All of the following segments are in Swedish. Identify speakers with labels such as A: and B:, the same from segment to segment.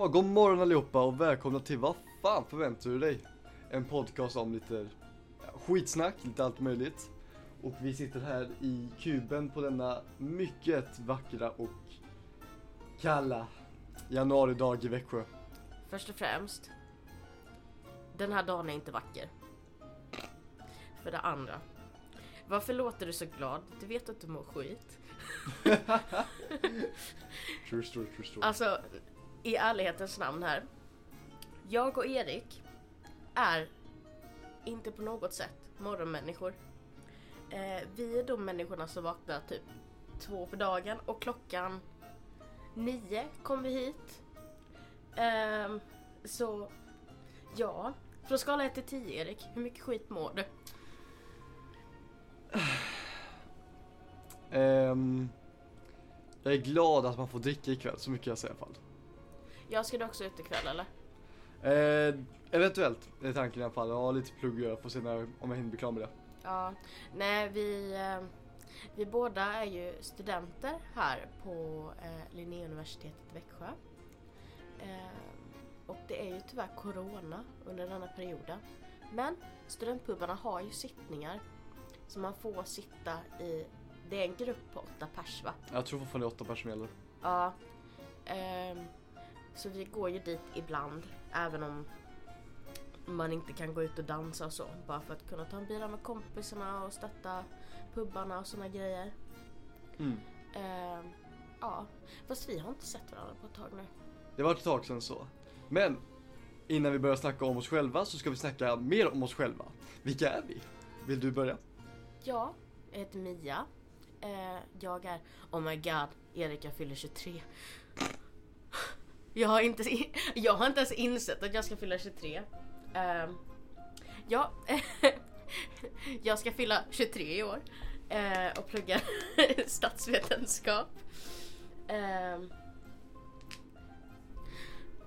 A: Ja, god morgon allihopa och välkomna till Vad fan förväntar du dig? En podcast om lite skitsnack, lite allt möjligt. Och vi sitter här i kuben på denna mycket vackra och kalla januaridag i Växjö.
B: Först och främst. Den här dagen är inte vacker. För det andra. Varför låter du så glad? Du vet att du mår skit.
A: True story, true story.
B: Alltså, i ärlighetens namn här. Jag och Erik är inte på något sätt morgonmänniskor. Eh, vi är de människorna som vaknar typ två på dagen och klockan nio kom vi hit. Eh, så ja, från skala 1 till 10 Erik, hur mycket skit mår du?
A: Um, jag är glad att man får dricka ikväll, så mycket jag säger i alla fall.
B: Jag ska du också ut ikväll eller?
A: Eh, eventuellt är tanken i alla fall. Jag har lite plugg att göra, får se när, om jag hinner bli klar med det.
B: Ja, nej vi, eh, vi båda är ju studenter här på eh, Linnéuniversitetet Växjö. Eh, och det är ju tyvärr Corona under denna perioden. Men studentpubbarna har ju sittningar. Så man får sitta i, det är en grupp på åtta pers va?
A: Jag tror fortfarande det är åtta personer.
B: Ja. ehm, så vi går ju dit ibland, även om man inte kan gå ut och dansa och så. Bara för att kunna ta en bira med kompisarna och stötta pubbarna och såna grejer.
A: Mm.
B: Ehm, ja, fast vi har inte sett varandra på ett tag nu.
A: Det var ett tag sedan så. Men innan vi börjar snacka om oss själva så ska vi snacka mer om oss själva. Vilka är vi? Vill du börja?
B: Ja, jag heter Mia. Eh, jag är, oh my god, Erik jag fyller 23. Jag har inte, jag har inte ens insett att jag ska fylla 23. Uh, ehm, ja, jag ska fylla 23 i år uh, och plugga statsvetenskap. Uh,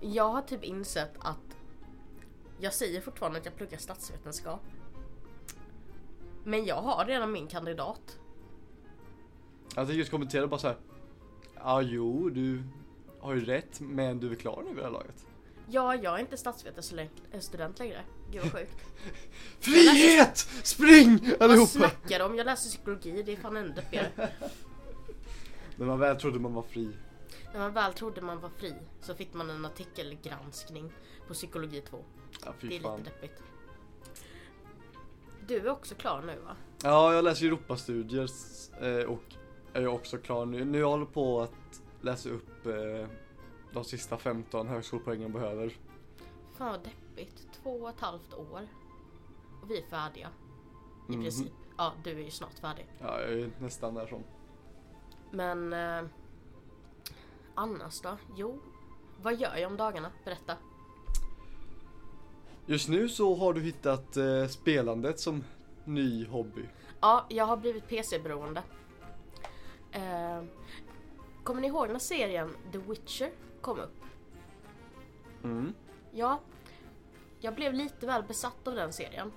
B: jag har typ insett att jag säger fortfarande att jag pluggar statsvetenskap. Men jag har redan min kandidat.
A: Jag tänkte just kommentera bara så här. Ja, jo, du har ju rätt, men du är klar nu vid det här laget.
B: Ja, jag är inte statsvetenskapsstudent längre. Gud vad sjukt.
A: Frihet! Spring
B: Vad
A: allihopa!
B: snackar du om? Jag läser psykologi, det är fan ännu deppigare.
A: När man väl trodde man var fri.
B: När man väl trodde man var fri så fick man en artikelgranskning på psykologi 2.
A: Ja,
B: Det
A: fy
B: är
A: fan.
B: lite deppigt. Du är också klar nu va?
A: Ja, jag läser Europastudier eh, och är också klar nu. Nu håller jag på att läsa upp eh, de sista 15 högskolepoängen behöver.
B: Fan vad deppigt. Två och ett halvt år. Och vi är färdiga. I
A: Mhm.
B: princip. Ja, du är ju snart färdig.
A: Ja, jag är nästan där som.
B: Men eh, annars då? Jo, vad gör jag om dagarna? Berätta.
A: Just nu så har du hittat eh, spelandet som ny hobby.
B: Ja, jag har blivit PC-beroende. Eh, kommer ni ihåg när serien The Witcher kom upp?
A: Mm.
B: Ja, jag blev lite väl besatt av den serien.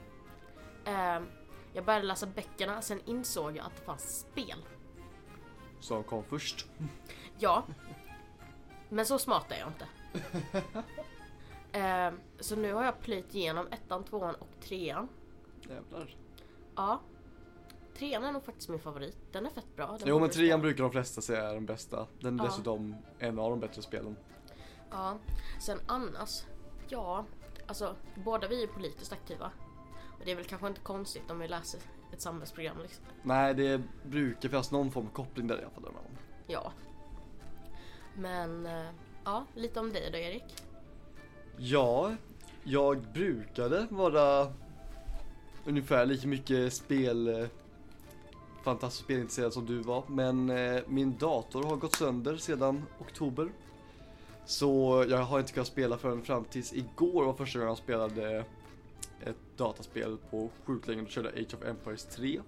B: Eh, jag började läsa böckerna, sen insåg jag att det fanns spel.
A: Som kom först.
B: Ja, men så smart är jag inte. Eh, så nu har jag plöjt igenom ettan, tvåan och trean.
A: Jävlar.
B: Ja. Trean är nog faktiskt min favorit. Den är fett bra. Den
A: Jo men trean brukar de flesta säga är den bästa. Den är
B: Ja.
A: dessutom en av de bättre spelen.
B: Ja. Sen annars, ja. Alltså, båda vi är politiskt aktiva. Och det är väl kanske inte konstigt om vi läser ett samhällsprogram liksom.
A: Nej, det brukar finnas någon form av koppling där i alla fall.
B: Ja. Men, eh, ja, lite om dig då Erik.
A: Ja, jag brukade vara ungefär lika mycket spel fantastiskt spelintresserad som du var. Men eh, min dator har gått sönder sedan oktober. Så jag har inte kunnat spela förrän fram tills igår var första gången jag spelade ett dataspel på sjukt länge. Då körde jag Age of Empires 3.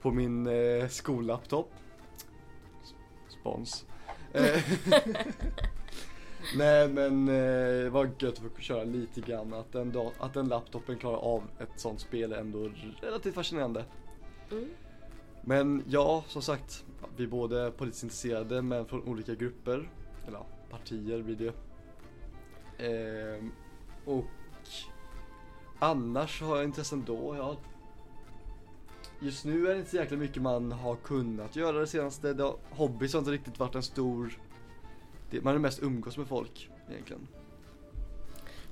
A: På min eh, skollaptop. Spons. Eh, Nej men eh, det var gött att få köra lite grann. Att den, att den laptopen klarar av ett sånt spel är ändå relativt fascinerande.
B: Mm.
A: Men ja, som sagt. Vi är både politiskt intresserade men från olika grupper. Eller ja, partier blir det. Ehm, och annars har jag intressen då. ja. just nu är det inte så jäkla mycket man har kunnat göra det senaste. Det har, hobbys har inte riktigt varit en stor... Det, man har mest umgås med folk egentligen.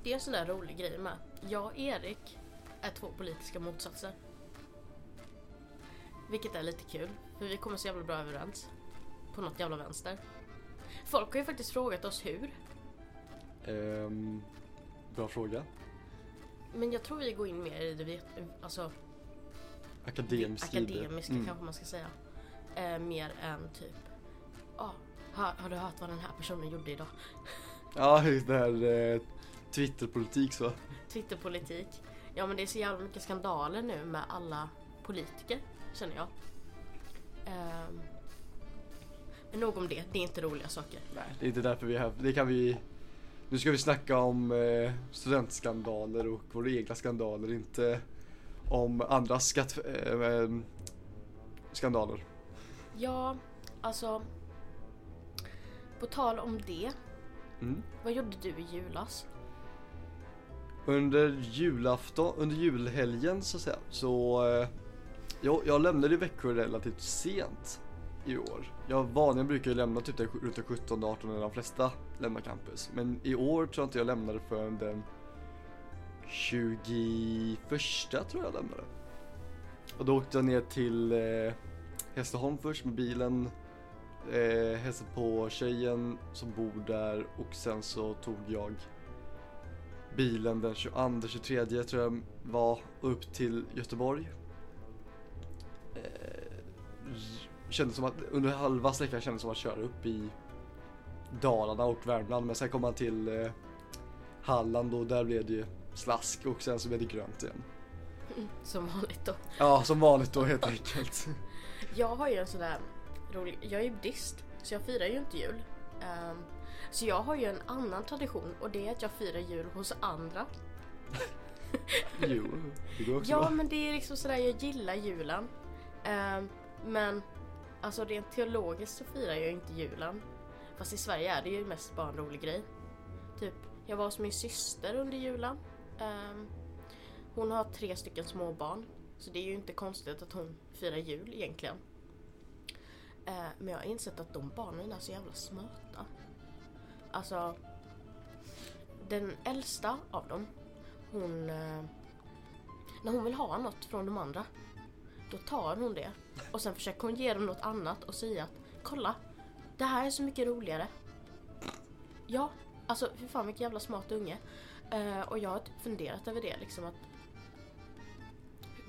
B: Det är en sån där rolig grej med. Jag och Erik är två politiska motsatser. Vilket är lite kul, för vi kommer så jävla bra överens. På något jävla vänster. Folk har ju faktiskt frågat oss hur.
A: Ehm, bra fråga.
B: Men jag tror vi går in mer i det vet, alltså,
A: Akademisk sida.
B: akademiska
A: Mm.
B: kanske man ska säga. Eh, mer än typ, ah, har, har du hört vad den här personen gjorde idag?
A: Ja, just det här eh, Twitterpolitik så.
B: Twitterpolitik. Ja men det är så jävla mycket skandaler nu med alla politiker, känner jag. Ehm, men nog om det, det är inte roliga saker.
A: Nej, det är inte därför vi är här. Det kan vi... Nu ska vi snacka om eh, studentskandaler och våra egna skandaler, inte om andras skatt... Eh, eh, skandaler.
B: Ja, alltså. På tal om det,
A: Mm.
B: vad gjorde du i julas?
A: Under julafton, under julhelgen så att säga, så eh, jag, jag lämnade Växjö relativt sent i år. Jag vanligen brukar ju lämna typ runt den 17 18 när de flesta lämnar campus. Men i år tror jag inte jag lämnade förrän den 21 tror jag lämnade. Och då åkte jag ner till eh, Hässleholm först med bilen. Eh, hälsade på tjejen som bor där och sen så tog jag bilen den 22-23 tror jag var upp till Göteborg. Eh, kändes som att under halva sträckan kändes som att köra upp i Dalarna och Värmland men sen kom man till eh, Halland och där blev det ju slask och sen så blev det grönt igen.
B: Som vanligt då.
A: Ja, som vanligt då helt enkelt.
B: Jag har ju en sån där rolig, jag är ju buddhist så jag firar ju inte jul. Ehm, så jag har ju en annan tradition och det är att jag firar jul hos andra.
A: Jo, det går också
B: Ja
A: bra.
B: men det är liksom sådär, jag gillar julen. Um, men alltså rent teologiskt så firar jag inte julen. Fast i Sverige är det ju mest bara en rolig grej. Typ, jag var hos min syster under julen. Um, hon har tre stycken småbarn. Så det är ju inte konstigt att hon firar jul egentligen. Uh, men jag har insett att de barnen är så jävla smarta. Alltså, den äldsta av dem, hon... Uh, när hon vill ha något från de andra, då tar hon det. Och sen försöker hon ge dem något annat och säga att kolla, det här är så mycket roligare. Ja, alltså fy fan vilken jävla smart unge. Eh, och jag har funderat över det liksom att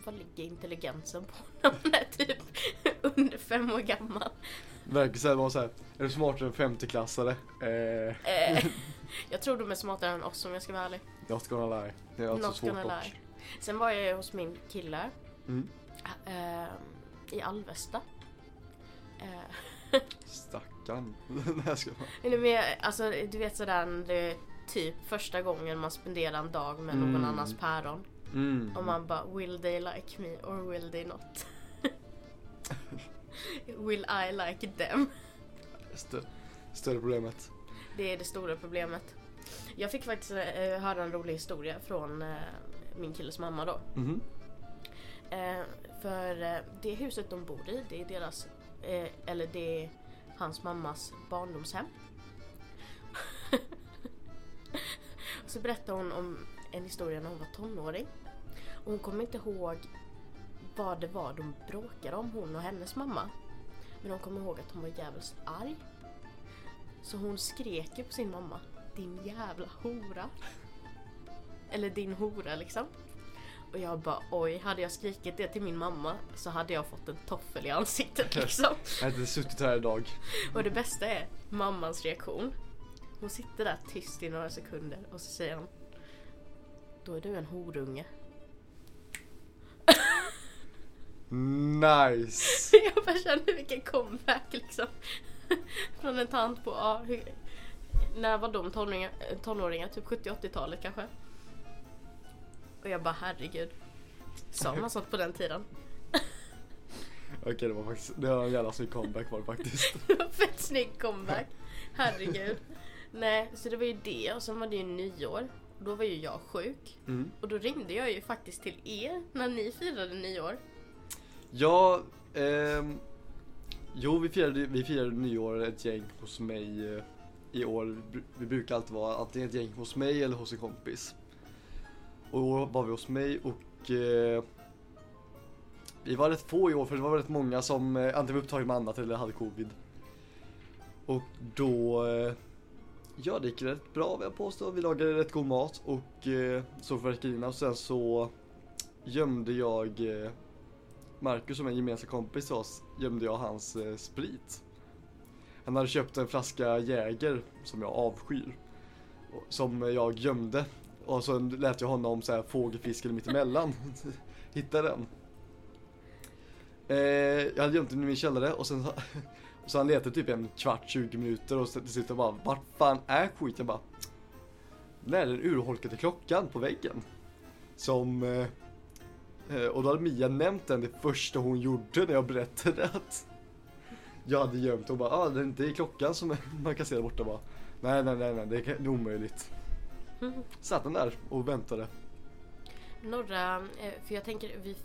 B: vad ligger intelligensen på när man är typ under fem år gammal?
A: Verkar såhär såhär, är du smartare än femteklassare? Eh,
B: Eh, jag tror de är smartare än oss om jag ska vara ärlig.
A: not gonna lie. Det är alltså
B: Not
A: svårt dock.
B: lie. Sen var jag ju hos min kille
A: Mm.
B: Eh, i Alvesta. Eh,
A: Stackarn. Nej ska bara.
B: eller alltså du vet sådär det är typ första gången man spenderar en dag med någon
A: Mm.
B: annans päron.
A: Mm.
B: Och man bara will they like me or will they not? will I like them?
A: Stö- större problemet.
B: Det är det stora problemet. Jag fick faktiskt eh, höra en rolig historia från min killes mamma då.
A: Mhm.
B: För eh, det huset de bor i, det är deras, eh, eller det är hans mammas barndomshem. Så berättar hon om en historia när hon var tonåring. Och hon kommer inte ihåg vad det var de bråkade om, hon och hennes mamma. Men hon kommer ihåg att hon var jävligt arg. Så hon skrek ju på sin mamma, din jävla hora. Eller din hora liksom. Och jag bara oj, hade jag skrikit det till min mamma så hade jag fått en toffel i ansiktet liksom.
A: Jag hade suttit här idag.
B: Och det bästa är mammans reaktion. Hon sitter där tyst i några sekunder och så säger hon Då är du en horunge.
A: Nice!
B: Jag bara känner vilken comeback liksom. Från en tant på, ja, hur, när var de tonåringar, tonåringar? Typ 70-80-talet kanske? Och jag bara herregud. Sa man sånt på den tiden?
A: Okej det var faktiskt, det var en jävla snygg comeback var det faktiskt.
B: Det var fett snygg comeback. Herregud. Nej, så det var ju det och sen var det ju nyår. Då var ju jag sjuk.
A: Mm.
B: Och då ringde jag ju faktiskt till er när ni firade nyår.
A: Ja, ehm, jo vi firade, vi firade nyår ett gäng hos mig eh, i år. Vi bru- Vi brukar alltid vara antingen ett gäng hos mig eller hos en kompis. Och i år var vi hos mig och eh, vi var rätt få i år för det var väldigt många som eh, antingen var upptagna med annat eller hade covid. Och då, eh, ja det gick rätt bra vill jag påstå. Vi lagade rätt god mat och eh, såg fyrverkerierna och sen så gömde jag eh, Marcus som är en gemensam kompis till oss gömde jag hans eh, sprit. Han hade köpt en flaska Jäger som jag avskyr. Som jag gömde. Och så lät jag honom så här fågelfiska mitt emellan. Hitta den. Eh, jag hade gömt den i min källare och sen så, så han letade typ en kvart, 20 minuter och till slut bara vart fan är skiten? Jag bara Den är den urholkade klockan på väggen. Som eh, eh, Och då hade Mia nämnt den det första hon gjorde när jag berättade att jag hade gömt och bara ah, det är klockan som man kan se där borta bara. Nej nej nej nej det är, omöjligt omöjligt. Satt den där och väntade.
B: Några, eh, för jag tänker vi,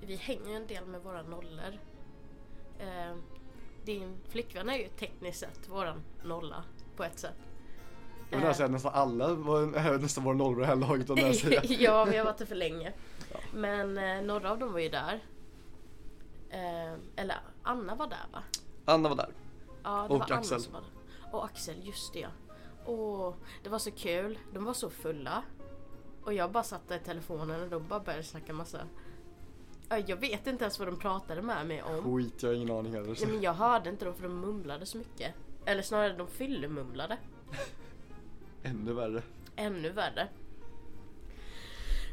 B: vi hänger ju en del med våra nollor. Eh, din flickvän är ju tekniskt sett våran nolla på ett sätt.
A: Jag vill säga nästan alla var nästan var nollor i det här laget om jag
B: ja, vi har varit där för länge.
A: Ja.
B: Men eh, några av dem var ju där. Eh, eller Anna var där va?
A: Anna var där.
B: Ja, det
A: Och
B: var Anna
A: Axel.
B: som var där. Och Axel, just det ja. Och det var så kul. De var så fulla. Och jag bara satt där i telefonen och de bara började snacka massa. Ja, Jag vet inte ens vad de pratade med mig om.
A: Skit, jag har ingen aning heller.
B: Nej, men jag hörde inte dem för de mumlade så mycket. Eller snarare de fyllemumlade.
A: Ännu värre.
B: Ännu värre.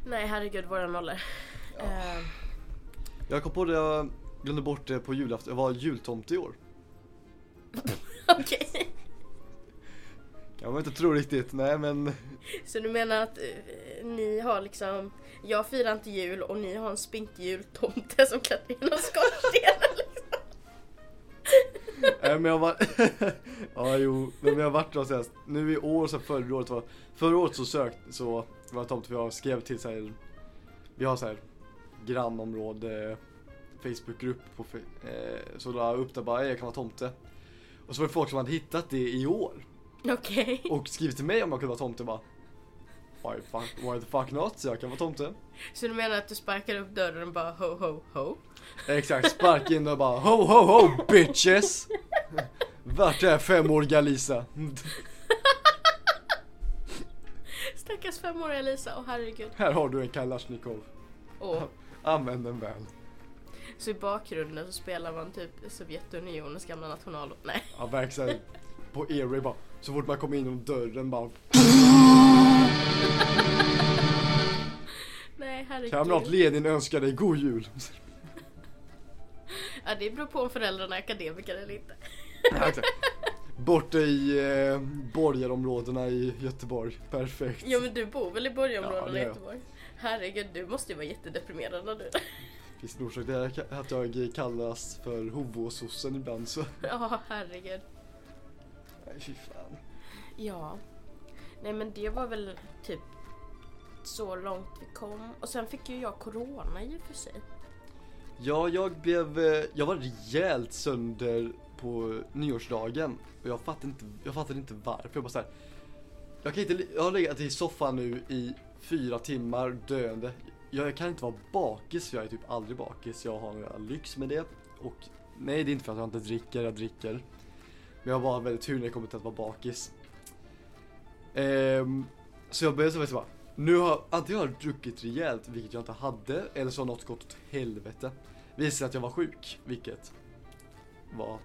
B: Nej herregud våra nollor. Eh,
A: Jag kom på det, jag glömde bort det på julafton. Jag var jultomte i år.
B: Okej.
A: Kan man inte tro riktigt. Nej men
B: Så du menar att eh, ni har liksom, jag firar inte jul och ni har en spinkig jultomte som klättrar genom skorstenen liksom.
A: Nej men jag var... ja jo, men jag har varit då senast. Nu i år så förra året var... Förra året så sökt så var jag tomte för jag skrev till så här. Vi har så här grannområde Facebookgrupp på eh, Så la jag upp där bara "Ey, jag kan vara tomte. Och så var det folk som hade hittat det i år.
B: Okej.
A: Och skrivit till mig om jag kunde vara tomte bara. Why, fuck, why the fuck not? Så jag kan vara tomte.
B: Så du menar att du sparkar upp dörren och bara ho ho ho?
A: Exakt, spark in och bara ho ho ho bitches! Vart är femåriga Lisa?
B: Stackars femåriga Lisa, åh herregud.
A: Här har du en Kalashnikov.
B: Åh.
A: Använd den väl.
B: Så i bakgrunden så spelar man typ Sovjetunionens gamla nationallåt. Nej.
A: Ja, verkligen. På Erie bara. Så fort man kommer in genom dörren bara.
B: Nej herregud.
A: Kamrat Lenin önskar dig god jul.
B: Ja det beror på om föräldrarna är akademiker eller inte.
A: Ja. Borta i eh, borgarområdena i Göteborg. Perfekt.
B: Ja men du bor väl i
A: Ja,
B: borgarområdena
A: det
B: i. Göteborg? Herregud, du måste ju vara jättedeprimerad när du
A: Finns det orsak till att jag kallas för hovosossen ibland så.
B: Ja, herregud.
A: Nej fy fan.
B: Ja. Nej men det var väl typ så långt vi kom. Och sen fick ju jag corona i och för sig.
A: Ja, jag blev, eh, jag var rejält sönder på nyårsdagen och jag fattade inte, jag fattade inte varför. Jag bara så här, jag kan inte, jag har legat i soffan nu i fyra timmar döende. Jag kan inte vara bakis för jag är typ aldrig bakis. Jag har lyx med det. Och nej, det är inte för att jag inte dricker, jag dricker. Men jag var väldigt tur när det kommer till att vara bakis. Ehm, så jag började så faktiskt bara, nu har antingen har jag druckit rejält, vilket jag inte hade, eller så har något gått åt helvete. Visade att jag var sjuk, vilket var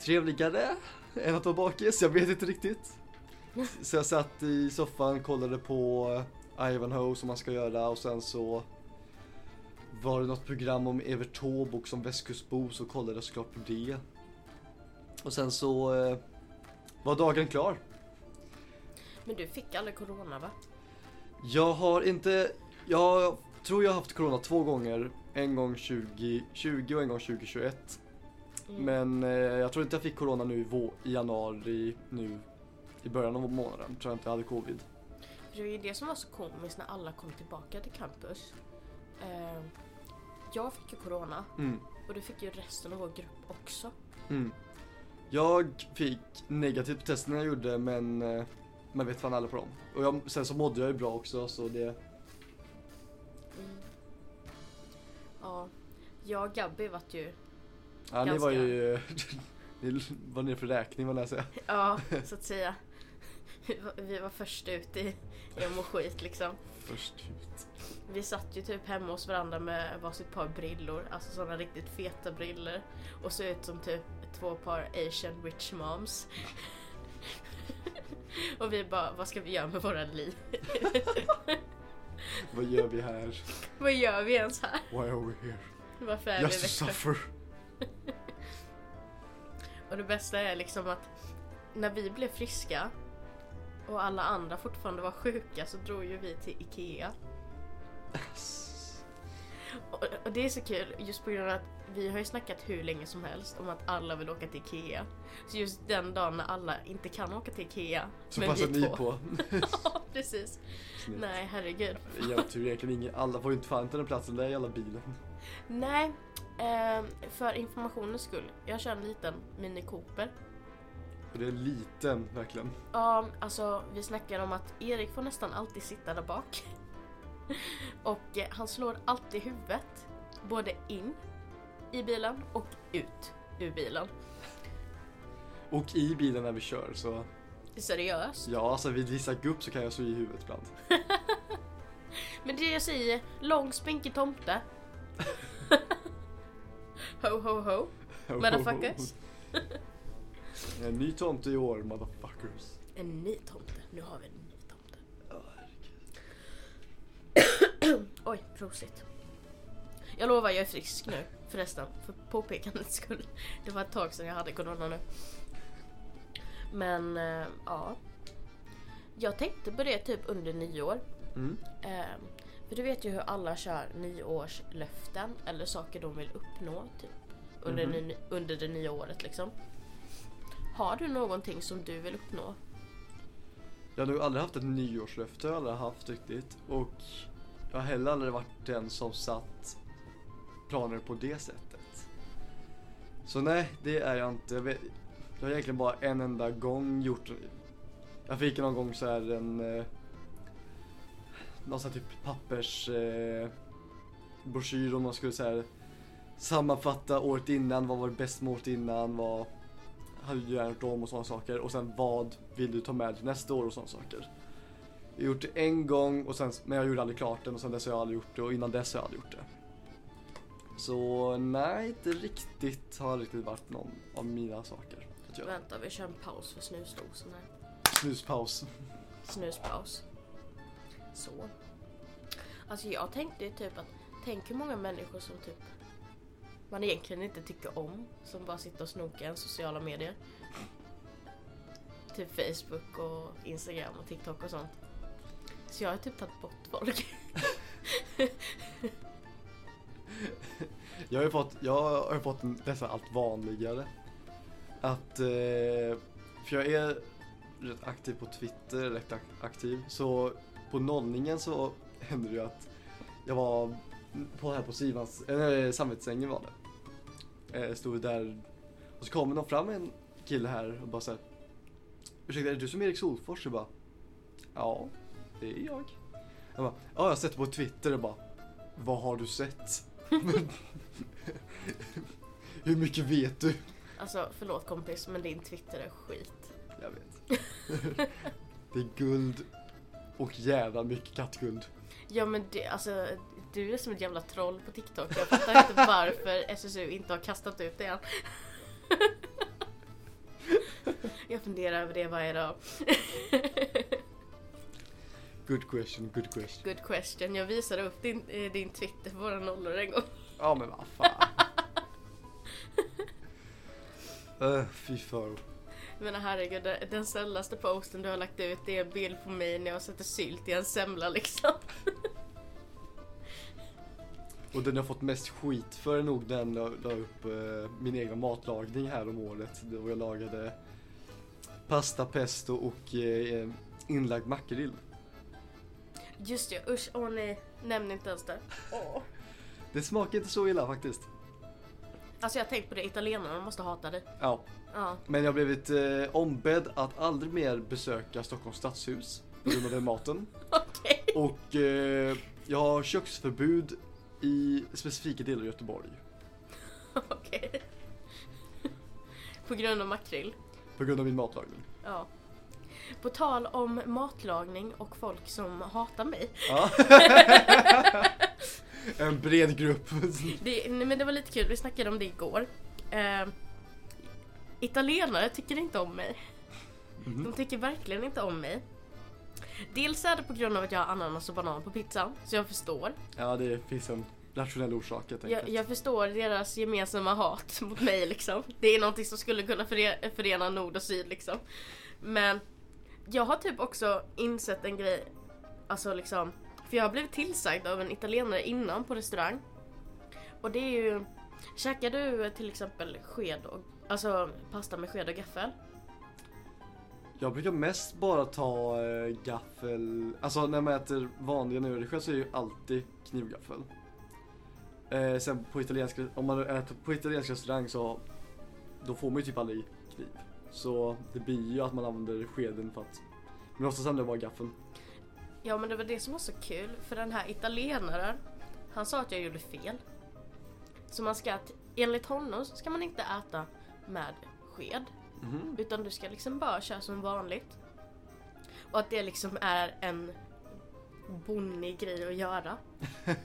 A: trevligare än att vara bakis, jag vet inte riktigt. Så jag satt i soffan, kollade på Ivanhoe som man ska göra och sen så var det något program om Evert Taube och som västkustbo så kollade jag såklart på det. Och sen så eh, var dagen klar.
B: Men du fick aldrig corona va?
A: Jag har inte, jag tror jag har haft corona två gånger. En gång 2020 och en gång 2021.
B: Mm.
A: Men eh, jag tror inte jag fick corona nu i, i januari nu i början av månaden tror jag inte jag hade covid.
B: Det var ju det som var så komiskt när alla kom tillbaka till campus. Eh, jag fick ju corona
A: Mm.
B: och det fick ju resten av vår grupp också.
A: Mm. Jag fick negativt på testen jag gjorde men eh, man vet fan alla på dem. Och jag, sen så mådde jag ju bra också så det,
B: Mm. Ja, jag och Gabby vart ju,
A: ja ni
B: Ganska.
A: var ju, ni var nere för räkning vad jag säga.
B: ja så att säga. Vi var, vi var först ut i, i att må skit liksom.
A: Först ut.
B: Vi satt ju typ hemma hos varandra med varsitt par brillor, alltså sådana riktigt feta brillor. Och såg ut som typ två par asian rich moms. och vi bara, vad ska vi göra med våra liv?
A: Vad gör vi här?
B: vad gör vi ens här?
A: Why are we here?
B: Varför är
A: Just
B: vi
A: to
B: Växjö?
A: suffer.
B: Och det bästa är liksom att när vi blev friska och alla andra fortfarande var sjuka så drog ju vi till IKEA. Och, och det är så kul just på grund av att vi har ju snackat hur länge som helst om att alla vill åka till IKEA. Så just den dagen när alla inte kan åka till IKEA.
A: Så passar ni
B: två.
A: på.
B: Ja, precis.
A: Snyggt.
B: Nej, herregud.
A: Jag tror egentligen ingen, alla får ju inte fan till den platsen där jävla bilen.
B: Nej, eh, för informationens skull. Jag kör en liten Mini Cooper.
A: Och det är liten verkligen.
B: Ja, alltså vi snackar om att Erik får nästan alltid sitta där bak. Och eh, han slår alltid huvudet. Både in i bilen och ut ur bilen.
A: Och i bilen när vi kör så,
B: Seriöst.
A: ja alltså vid vissa gupp så kan jag slå i huvudet ibland.
B: Men det jag säger, lång spinkig tomte. ho ho ho. Motherfuckers.
A: En ny tomte i år, motherfuckers.
B: En ny tomte. Nu har vi en ny tomte.
A: Ja, herregud.
B: Oj, prosit. Jag lovar, jag är frisk nu förresten. För påpekandets skull. Det var ett tag sedan jag hade corona nu. Men eh, ja. Jag tänkte på det typ under nyår.
A: Mm.
B: Eh, för du vet ju hur alla kör nyårslöften eller saker de vill uppnå typ, under,
A: Mhm.
B: ny, under det nya året liksom. Har du någonting som du vill uppnå?
A: Jag har nog aldrig haft ett nyårslöfte, jag har aldrig haft riktigt. Och jag har heller aldrig varit den som satt planer på det sättet. Så nej, det är jag inte. Jag, vet, jag har egentligen bara en enda gång gjort Jag fick någon gång så här en eh, Någon sån här typ pappers eh, broschyr om man skulle så här sammanfatta året innan, vad var det bäst med året innan, vad hade du gärna gjort om och sådana saker och sen vad vill du ta med till nästa år och sådana saker. Jag har gjort det en gång och sen, men jag gjorde aldrig klart den och sen dess har jag aldrig gjort det och innan dess har jag aldrig gjort det. Så nej, inte riktigt har riktigt varit någon av mina saker att göra.
B: Vänta, vi kör en paus för snusdosen här.
A: Snuspaus.
B: Snuspaus. Så. Alltså jag tänkte typ att, tänk hur många människor som typ man egentligen inte tycker om, som bara sitter och snokar i sociala medier. Typ Facebook och Instagram och TikTok och sånt. Så jag har typ tagit bort folk.
A: Jag har ju fått, jag har ju fått nästan allt vanligare. Att, eh, för jag är rätt aktiv på Twitter, rätt aktiv. Så på nollningen så hände det ju att jag var på här på Sivans, äh, Samvetsängen var det. Eh, stod där och så kommer någon fram en kille här och bara såhär Ursäkta, är det du som är Erik Solfors? Jag bara Ja, det är jag. Jag bara, ja jag har sett på Twitter och bara Vad har du sett? Hur mycket vet du?
B: Alltså förlåt kompis, men din Twitter är skit.
A: Jag vet. det är guld och jävla mycket kattguld.
B: Ja men det, alltså du är som ett jävla troll på TikTok. Jag fattar inte varför SSU inte har kastat ut det än. Jag funderar över det varje dag.
A: Good question, good question.
B: Good question. Jag visade upp din, eh, din Twitter för våra nollor en gång.
A: Ja men vad fan. uh, fy fan.
B: Menar herregud, den- snällaste posten du har lagt ut det är en bild på mig när jag sätter sylt i en semla liksom.
A: Och den jag fått mest skit för är nog den jag la upp eh, min egna matlagning här om året. Då jag lagade pasta pesto och eh, inlagd makrill.
B: Just det, usch, åh nej. Nämn inte ens det. Åh.
A: Det smakar inte så illa faktiskt.
B: Alltså jag har tänkt på det, italienarna måste hata dig.
A: Ja,
B: Ja.
A: men jag har blivit eh, ombedd att aldrig mer besöka Stockholms stadshus på grund av den maten.
B: Okej.
A: Och eh, jag har köksförbud i specifika delar av Göteborg.
B: Okej. På grund av makrill.
A: På grund av min matlagning.
B: Ja. På tal om matlagning och folk som hatar mig.
A: Ja. en bred grupp.
B: Det, nej, men det var lite kul, vi snackade om det igår. Eh, italienare tycker inte om mig.
A: Mhm.
B: De tycker verkligen inte om mig. Dels är det på grund av att jag har ananas och banan på pizzan, så jag förstår.
A: Ja, det finns en rationell orsak helt enkelt.
B: Jag, jag förstår deras gemensamma hat mot mig liksom. Det är någonting som skulle kunna före- förena nord och syd liksom. Men jag har typ också insett en grej, alltså liksom, för jag har blivit tillsagd av en italienare innan på restaurang. Och det är ju, käkar du till exempel sked och, alltså pasta med sked och gaffel?
A: Jag brukar mest bara ta eh, gaffel, alltså när man äter vanliga nördischer så är det ju alltid knivgaffel. Eh, sen på italiensk, om man äter på italiensk restaurang så då får man ju typ aldrig kniv. Så det blir ju att man använder skeden för att, men oftast använder jag bara gaffeln.
B: Ja men det var det som var så kul, för den här italienaren, han sa att jag gjorde fel. Så man ska, enligt honom så ska man inte äta med sked.
A: Mhm.
B: Utan du ska liksom bara köra som vanligt. Och att det liksom är en bonnig grej att göra.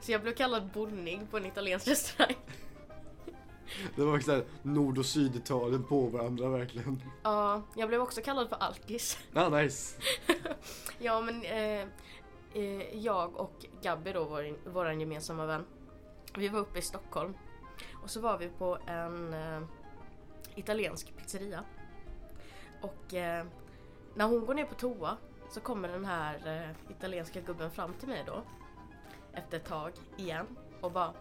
B: Så jag blev kallad bonnig på en italiensk restaurang.
A: Det var såhär nord och sydtalen på varandra verkligen.
B: Ja, jag blev också kallad för alkis.
A: Ah, nice.
B: Ja men eh, eh, jag och Gabby då, vår, våran gemensamma vän. Vi var uppe i Stockholm. Och så var vi på en eh, italiensk pizzeria. Och eh, när hon går ner på toa så kommer den här eh, italienska gubben fram till mig då. Efter ett tag igen och bara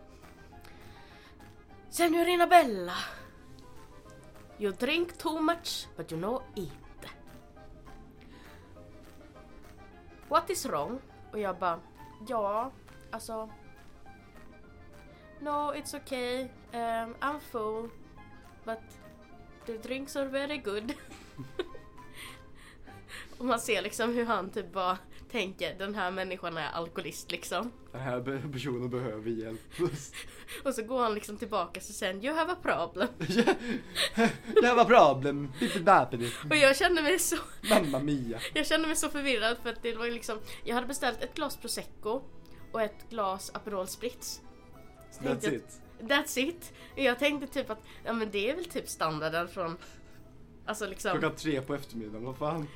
B: Senorina Bella You drink too much but you know eat. What is wrong? Och jag bara, ja, alltså... No, it's okay. Um, I'm full. But the drinks are very good. Och man ser liksom hur han typ bara tänker, den här människan är alkoholist liksom.
A: Den här personen behöver hjälp.
B: Och så går han liksom tillbaka och sen, you have a problem.
A: Det här var problem.
B: Och jag kände mig så
A: Mamma mia.
B: Jag kände mig så förvirrad för att det var liksom Jag hade beställt ett glas prosecco och ett glas Aperol Spritz Så
A: That's it.
B: That's it! Jag tänkte typ att ja men det är väl typ standarden från Alltså liksom
A: Klockan tre på eftermiddagen, vad fan.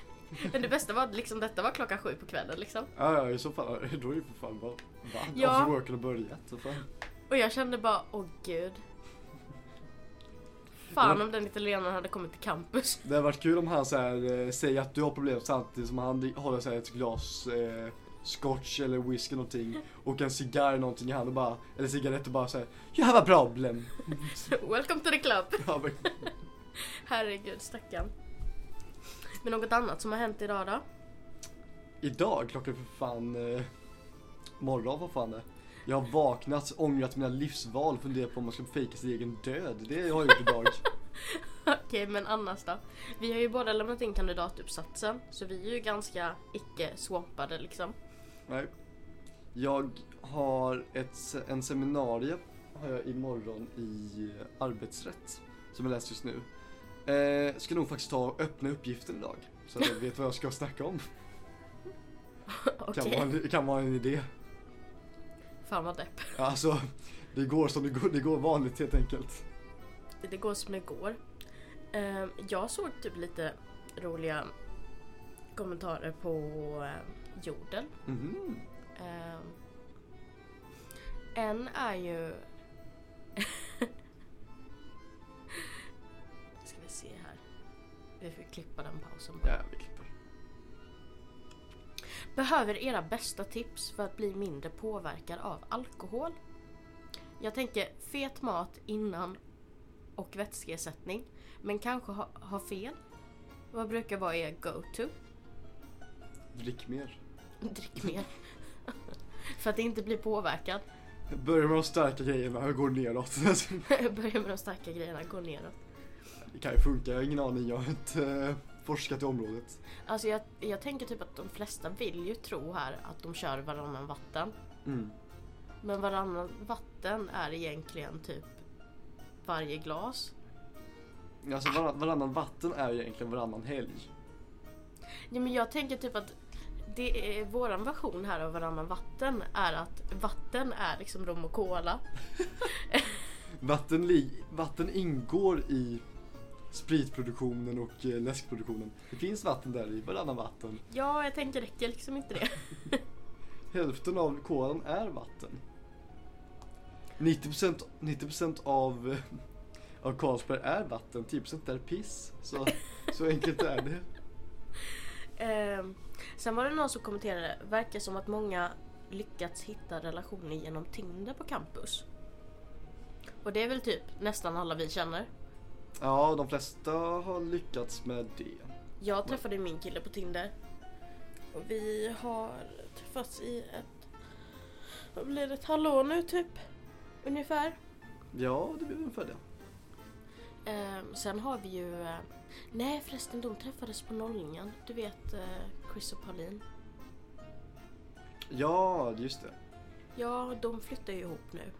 B: Men det bästa var att liksom detta var klockan sju på kvällen liksom
A: Ja, ja, i så fall, då är det för fan bara, va?
B: Ja.
A: After har börjat, så fan.
B: Och jag kände bara, åh gud Fan om den italienaren hade kommit till campus
A: Det hade varit kul om han så här, eh, säger att du har problem samtidigt som han håller så här, ett glas eh, scotch eller whisky någonting och en cigarr någonting i handen och bara, eller cigarett och bara säger You have a problem.
B: Welcome to the club!
A: Ja, men,
B: Herregud stackarn Men något annat som har hänt idag då?
A: idag klockan för fan eh, morgon vad fan är. Jag har vaknat, ångrat mina livsval, funderat på om man ska fejka sin egen död. Det har jag gjort idag.
B: Okej, men annars då? Vi har ju båda lämnat in kandidatuppsatsen, så vi är ju ganska icke-swampade liksom.
A: Nej. Jag har ett, en seminarie har jag imorgon i eh, arbetsrätt som jag läser just nu. Eh, ska nog faktiskt ta och öppna uppgiften idag så att jag vet vad jag ska snacka om.
B: Okej,
A: Kan, vara en, kan vara en idé.
B: fan vad depp.
A: Alltså, det går som det går, det går vanligt helt enkelt.
B: Det går som det går. Ehm, jag såg typ lite roliga kommentarer på uh, Jodel.
A: Mhm.
B: Ehm, en är ju... Vi får klippa den pausen bara.
A: Ja, vi klipper.
B: Behöver era bästa tips för att bli mindre påverkad av alkohol? Jag tänker fet mat innan och vätskeersättning. Men kanske ha, ha fel. Vad brukar vara er go-to?
A: Drick mer.
B: Drick mer. För att inte bli påverkad.
A: Börja med de starka grejerna och går neråt.
B: Börja med de starka grejerna, gå neråt.
A: Det kan ju funka, jag har ingen aning. Jag har inte eh, forskat i området.
B: Alltså jag, jag tänker typ att de flesta vill ju tro här att de kör varannan vatten.
A: Mm.
B: Men varannan vatten är egentligen typ varje glas.
A: Alltså varann, varannan vatten är egentligen varannan helg.
B: Ja, men jag tänker typ att det är, våran version här av varannan vatten är att vatten är liksom rom och cola.
A: Vatten, li, vatten ingår i spritproduktionen och eh, läskproduktionen. Det finns vatten där i, varannan vatten.
B: Ja, jag tänker räcker liksom inte det.
A: Hälften av kolan är vatten. 90%, 90% av, eh, av Carlsberg är vatten, 10% är piss. Så, så enkelt är det.
B: Ehm, sen var det någon som kommenterade, verkar som att många lyckats hitta relationer genom Tinder på campus. Och det är väl typ nästan alla vi känner.
A: Ja, de flesta har lyckats med det.
B: Jag träffade min kille på Tinder. Och vi har träffats i ett... Vad blir det? Ett halvår nu typ? Ungefär.
A: Ja, det blir ungefär det.
B: Ehm, sen har vi ju... eh, nej förresten, de träffades på nollningen. Du vet eh, Chris och Pauline.
A: Ja, just det.
B: Ja, de flyttar ju ihop nu.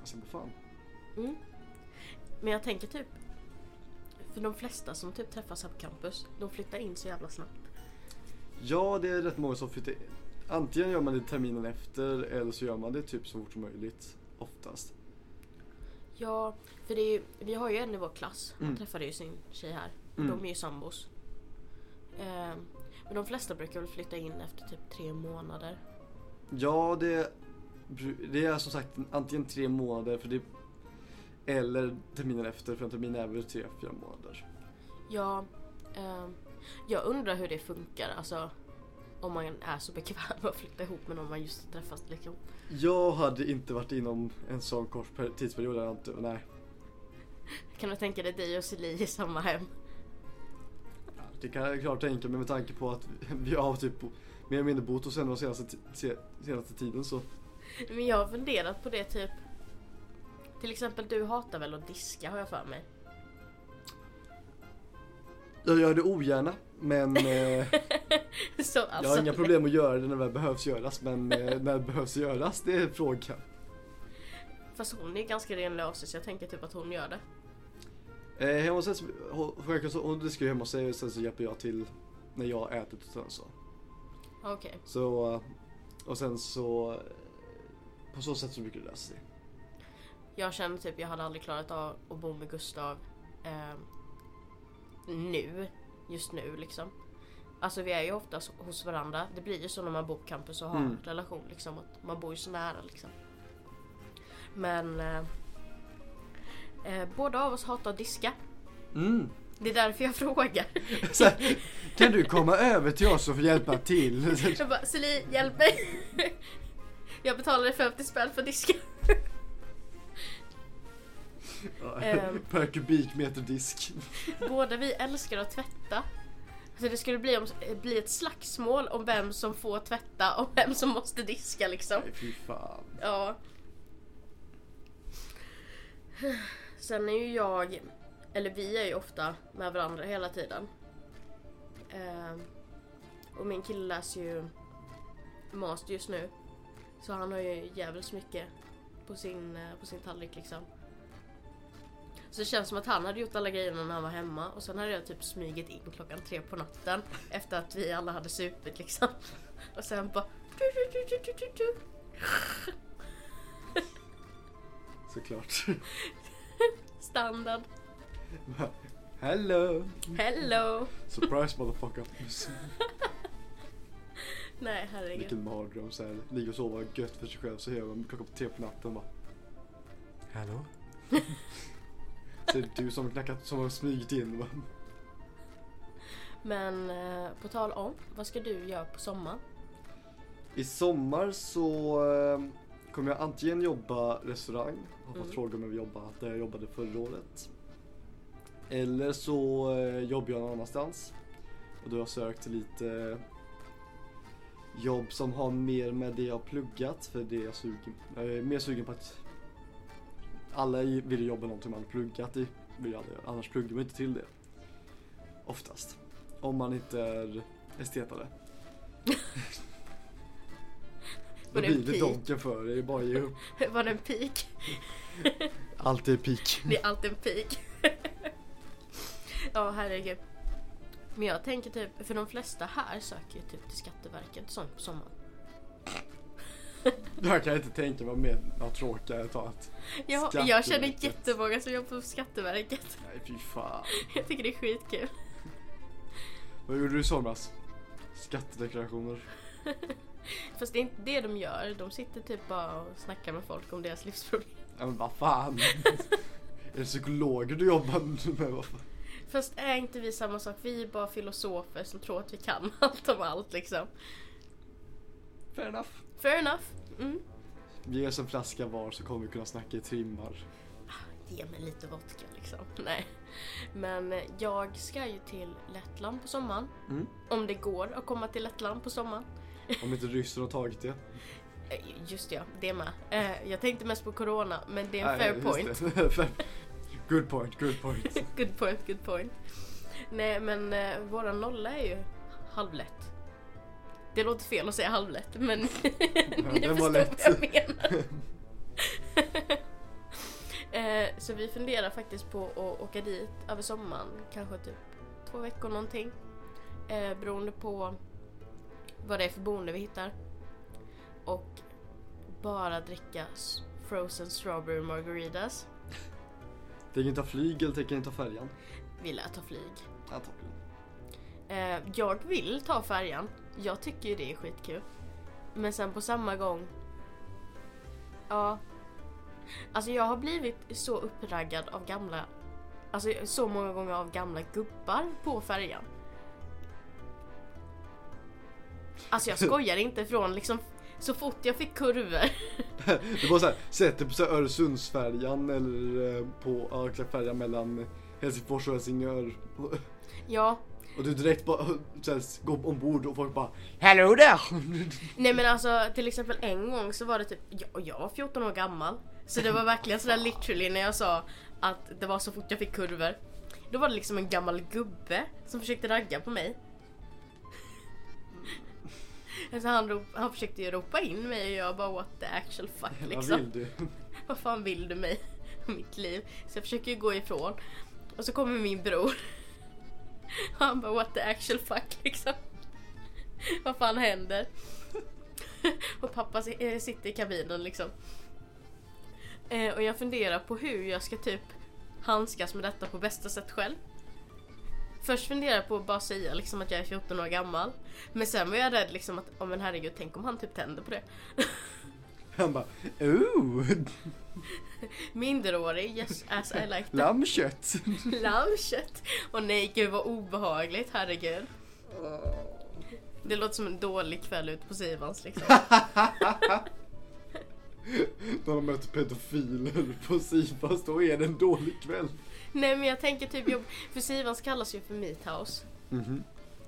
A: Alltså, vad fan.
B: Mm. Men jag tänker typ... För de flesta som typ träffas här på campus, de flyttar in så jävla snabbt.
A: Ja, det är rätt många som flyttar Antingen gör man det terminen efter eller så gör man det typ så fort som möjligt. Oftast.
B: Ja, för det är ju, vi har ju en i vår klass. Han
A: Mm.
B: träffade ju sin tjej här.
A: Mm.
B: De är ju sambos. Ehm, men de flesta brukar väl flytta in efter typ tre månader.
A: Ja, det, det är som sagt antingen tre månader för det eller terminen efter för en termin är väl tre, fyra månader.
B: Ja, ehm, jag undrar hur det funkar. Alltså om man är så bekväm med att flytta ihop med någon man just har träffat liksom.
A: Jag hade inte varit inom en sån kort per- tidsperiod, inte, nej.
B: Kan du tänka dig dig och Celie i samma hem?
A: Det kan jag klart tänka mig med tanke på att vi har typ mer eller mindre bott hos henne den senaste, senaste tiden så.
B: Men jag har funderat på det typ. Till exempel du hatar väl att diska har jag för mig.
A: Jag gör det ogärna men eh,
B: så
A: jag
B: alltså.
A: har inga problem att göra det när det behövs göras men eh, när det behövs göras det är frågan.
B: Fast hon är ganska renlösig så jag tänker typ att hon gör det.
A: Eh, hemma hos henne, hon, hon diskar ju hemma hos sig och sen så hjälper jag till när jag har ätit och sen så.
B: Okej.
A: Så, och sen så, på så sätt så brukar det lösa sig.
B: Jag känner typ jag hade aldrig klarat av att bo med Gustav ehm, nu. Just nu liksom. Alltså vi är ju oftast hos varandra. Det blir ju så när man bor på campus och har
A: Mm.
B: en relation liksom. Att man bor ju så nära liksom. Men eh, eh, båda av oss hatar att diska.
A: Mm.
B: Det är därför jag frågar.
A: Här, kan du komma över till oss och få hjälpa till?
B: Jag bara, Celie hjälp mig! Jag betalade 50 spänn för disken. Ehm.
A: per kubikmeter disk.
B: Båda vi älskar att tvätta. Så det skulle bli, om, bli ett slagsmål om vem som får tvätta och vem som måste diska liksom.
A: Nej fy fan.
B: Ja. Sen är ju jag, eller vi är ju ofta med varandra hela tiden. Ehm, och min kille läser ju master just nu. Så han har ju jävligt mycket på sin, eh, på sin tallrik liksom. Så det känns som att han hade gjort alla grejerna när han var hemma och sen hade jag typ smugit in klockan tre på natten efter att vi alla hade supit liksom. Och sen bara... Du, du, du, du, du, du.
A: Såklart.
B: Standard.
A: Hello!
B: Hello!
A: Surprise motherfucker.
B: Nej herregud.
A: Vilken mardröm såhär. Ligga och sova gött för sig själv så hör man klockan på tre på natten bara. Hallå? så är det du som knackat, som har smugit in va?
B: Men eh, på tal om, vad ska du göra på sommaren?
A: I sommar så eh, kommer jag antingen jobba restaurang, har fått
B: Mm.
A: fråga om jag vill jobba där jag jobbade förra året. Eller så eh, jobbar jag någon annanstans. Och då har jag sökt lite jobb som har mer med det jag har pluggat. För det är jag sugen Jag är mer sugen på att alla vill jobba någonting man pluggat i. Vill alla. Annars pluggar man inte till det. Oftast. Om man inte är estetare. Då blir det
B: pik?
A: donken för är bara ge upp.
B: Var det en pik?
A: Allt är peak.
B: Det är alltid en pik. ja, herregud. Men jag tänker typ, för de flesta här söker ju typ till Skatteverket sånt på sommaren.
A: Jag kan inte tänka mig mer tråkigare ta att
B: Jag, jag känner jättemånga som jobbar på Skatteverket.
A: Nej fy fan.
B: Jag tycker det är skitkul.
A: Vad gjorde du i somras? Skattedeklarationer.
B: Fast det är inte det de gör. De sitter typ bara och snackar med folk om deras livsproblem.
A: Ja men vad fan. är det psykologer du jobbar med?
B: Fast är inte vi samma sak? Vi är bara filosofer som tror att vi kan allt om allt liksom.
A: Fair enough.
B: Fair enough. Mm.
A: Ge oss en flaska var så kommer vi kunna snacka i timmar.
B: Ge mig lite vodka liksom. Nej. Men eh, jag ska ju till Lettland på sommaren.
A: Mm.
B: Om det går att komma till Lettland på sommaren.
A: Om inte ryssen har tagit det.
B: Eh, Just ja, det med. Eh, Jag tänkte mest på Corona, men det är en fair point.
A: good point, good point.
B: good point, good point. Nej men våran nolla är ju halvlätt. Det låter fel att säga halvlätt men ni förstår
A: lätt.
B: vad jag menar. eh, så vi funderar faktiskt på att åka dit över sommaren, kanske typ två veckor någonting. Eh, beroende på vad det är för boende vi hittar. Och bara dricka frozen strawberry margaritas.
A: Tänker ni ta flyg eller tänker ni ta färjan?
B: Vi lär ta flyg.
A: Antagligen.
B: Eh, jag vill ta färjan. Jag tycker ju det är skitkul. Men sen på samma gång... Ja. Alltså jag har blivit så uppraggad av gamla... Alltså så många gånger av gamla gubbar på färjan. Alltså jag skojar inte från liksom... Så fort jag fick kurvor.
A: Det var såhär, sätt dig på så här Öresundsfärjan eller eh, på ja, färjan mellan Helsingfors och Helsingör.
B: Ja.
A: Och du direkt bara går ombord och folk bara Hello there!
B: Nej men alltså till exempel en gång så var det typ... Jag, jag var 14 år gammal. Så det var verkligen sådär literally när jag sa att det var så fort jag fick kurvor. Då var det liksom en gammal gubbe som försökte ragga på mig. Alltså han, rop, han försökte ju ropa in mig och jag bara what the actual fuck
A: Vad
B: liksom.
A: vill du?
B: Vad fan vill du mig? Mitt liv. Så jag försöker ju gå ifrån. Och så kommer min bror. Och han bara what the actual fuck liksom. Vad fan händer? Och pappa eh, sitter i kabinen liksom. Eh, och jag funderar på hur jag ska typ handskas med detta på bästa sätt själv. Först funderar jag på att bara säga liksom att jag är 14 år gammal. Men sen var jag rädd liksom att, oh, men herregud, tänk om han typ tänder på det.
A: Han bara Ooh!
B: Minderårig, yes as I like that.
A: Lammkött!
B: Lammkött! Och nej gud vad obehagligt, herregud. Det låter som en dålig kväll ute på Sivans liksom.
A: När de möter pedofiler på Sivas, då är det en dålig kväll.
B: nej men jag tänker typ jobb... För Sivans kallas ju för Meat House.
A: Mhm.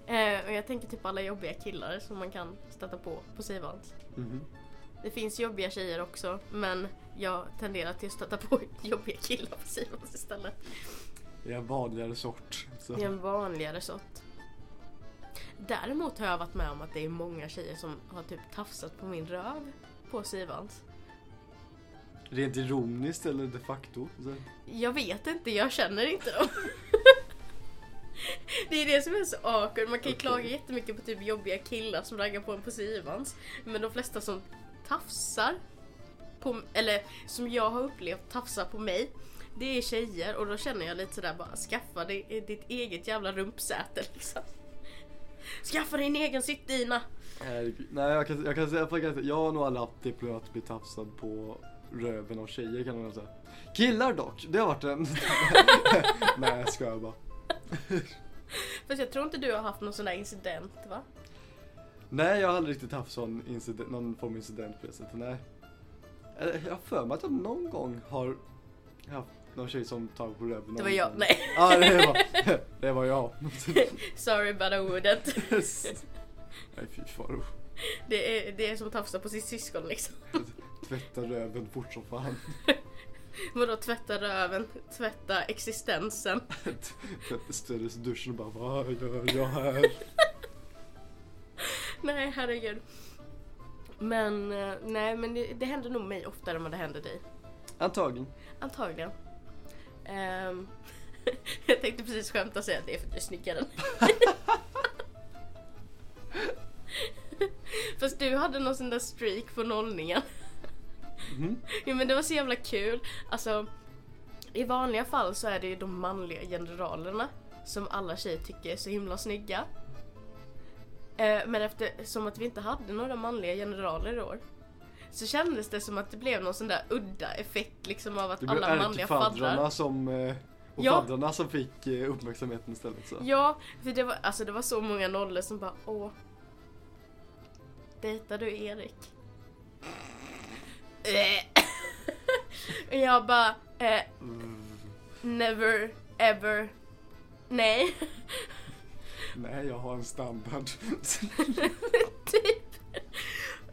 B: Eh, och jag tänker typ alla jobbiga killar som man kan stöta på på Sivans.
A: Mhm.
B: Det finns jobbiga tjejer också men jag tenderar till att stöta på jobbiga killar på Sivans istället.
A: Det är en vanligare sort. Så.
B: Det är en vanligare sort. Däremot har jag varit med om att det är många tjejer som har typ tafsat på min röv på Sivans.
A: Rent ironiskt eller de facto. Så.
B: Jag vet inte, jag känner inte dem. Det är det som är så awkward. Man kan ju
A: Okej.
B: klaga jättemycket på typ jobbiga killar som raggar på en på Sivans. Men de flesta som tafsar på, eller som jag har upplevt tafsar på mig. Det är tjejer och då känner jag lite sådär bara skaffa dig ditt eget jävla rumpsäte liksom. Skaffa dig en egen sittdyna.
A: Nej jag kan, jag kan säga faktiskt jag har nog aldrig haft det problemet att bli tafsad på röven av tjejer kan man säga. Killar dock, det har varit en... Nej jag skojar bara.
B: Fast jag tror inte du har haft någon sån där incident va?
A: Nej jag har aldrig riktigt haft sån incident, någon form av incident på det sättet, nej. Eller, Jag har för mig att jag någon gång har Ja, någon tjej som tar på röven.
B: Det var jag, nej.
A: Ja, det var, det var jag.
B: Sorry but I wouldn't.
A: Nej fy faro.
B: Det är, det är som att tafsa på sitt syskon liksom.
A: Tvätta röven fort som fan.
B: Vadå tvätta röven, tvätta existensen.
A: Tvätta ställdes i duschen och bara vad gör jag här?
B: Nej herregud. Men eh, nej men det, det händer nog mig oftare än vad det händer dig.
A: Antagligen.
B: Antagligen. Ehm, jag tänkte precis skämta och säga att det är för att du är snickaren. Fast du hade någon sån där streak på nollningen.
A: Mhm.
B: Ja men det var så jävla kul. Alltså, i vanliga fall så är det ju de manliga generalerna som alla tjejer tycker är så himla snygga. Eh, men eftersom att vi inte hade några manliga generaler i år så kändes det som att det blev någon sån där udda effekt liksom av att
A: Det
B: alla manliga faddrar
A: som, eh, och
B: Ja.
A: faddrarna som fick eh, uppmärksamheten istället så.
B: Ja, för det var, alltså det var så många nollor som bara åh. Dejtar du Erik? Och jag bara eh,
A: Mm,
B: never ever nej.
A: nej jag har en standard.
B: typ.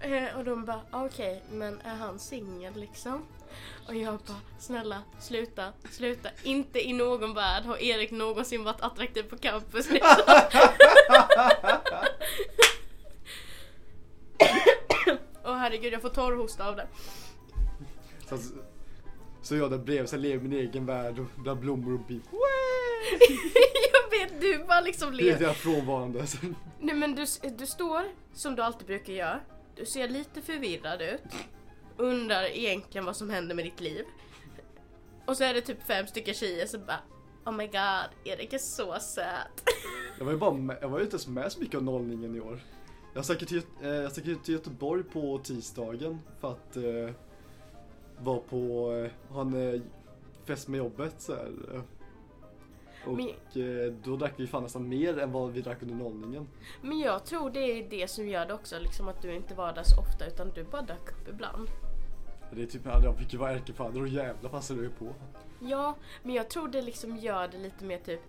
B: Eh, och de bara okej men är han singel liksom? Och jag bara snälla sluta, sluta. Inte i någon värld har Erik någonsin varit attraktiv på campus. Liksom. Åh herregud jag får torrhosta av det.
A: så, så jag där bredvid så lever min egen värld och bland blommor och bin.
B: jag vet du liksom
A: Helt
B: lever.
A: jävla frånvarande.
B: Nej men du, du står som du alltid brukar göra. Du ser lite förvirrad ut. Undrar egentligen vad som händer med ditt liv. Och så är det typ fem stycken tjejer som bara Oh my god, Erik är så söt.
A: Jag var ju bara med, jag var ju inte ens med så mycket av nollningen i år. Jag stack till, eh, jag stack ju till Göteborg på tisdagen för att eh, vara på, eh, ha en eh, fest med jobbet så här. Och
B: Men-
A: eh, då drack vi fan nästan mer än vad vi drack under nollningen.
B: Men jag tror det är det som gör det också, liksom att du inte var där så ofta utan du bara dök upp ibland.
A: Det är typ, ja, jag fick ju vara ärkefadder och jävla passade det på.
B: Ja, men jag tror det liksom gör det lite mer typ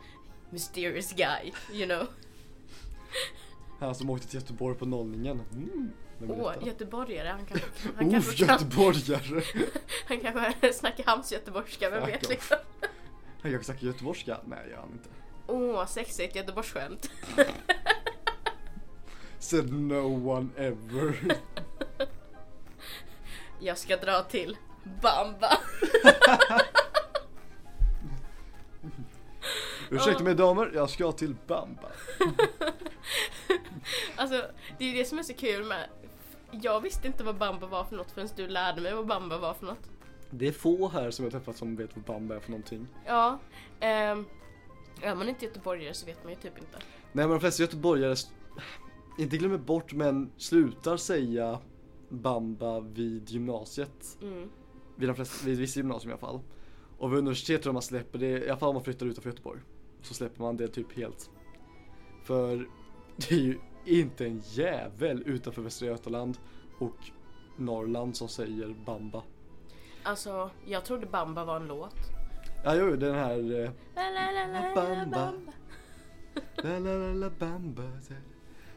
B: mysterious guy, you know.
A: Han som åkte till Göteborg på nollningen. Mm, vem
B: Åh,
A: detta?
B: göteborgare, han kanske, han
A: Oh,
B: kanske kan,
A: göteborgare!
B: han kanske snackar hamnsgöteborgska, vem
A: Fuck
B: vet liksom.
A: Kanske snackar göteborgska? Nej, gör han inte.
B: Åh, sexigt göteborgsskämt.
A: Said no one ever.
B: Jag ska dra till Bamba.
A: Ursäkta mig damer, jag ska till Bamba.
B: Alltså, det är det som är så kul med... Jag visste inte vad Bamba var för något förrän du lärde mig vad Bamba var för något.
A: Det är få här som jag träffat som vet vad Bamba är för någonting.
B: Ja, ehm, är man inte göteborgare så vet man ju typ inte.
A: Nej men de flesta göteborgare, inte glömmer bort men slutar säga Bamba vid gymnasiet.
B: Mm.
A: Vid, de flesta, vid vissa gymnasium i alla fall. Och vid universitet tror jag man släpper det, i alla fall om man flyttar utanför Göteborg. Så släpper man det typ helt. För det är ju inte en jävel utanför Västra Götaland och Norrland som säger Bamba.
B: Alltså, jag trodde Bamba var en låt.
A: Ja jo, den här eh, Bamba. Bamba.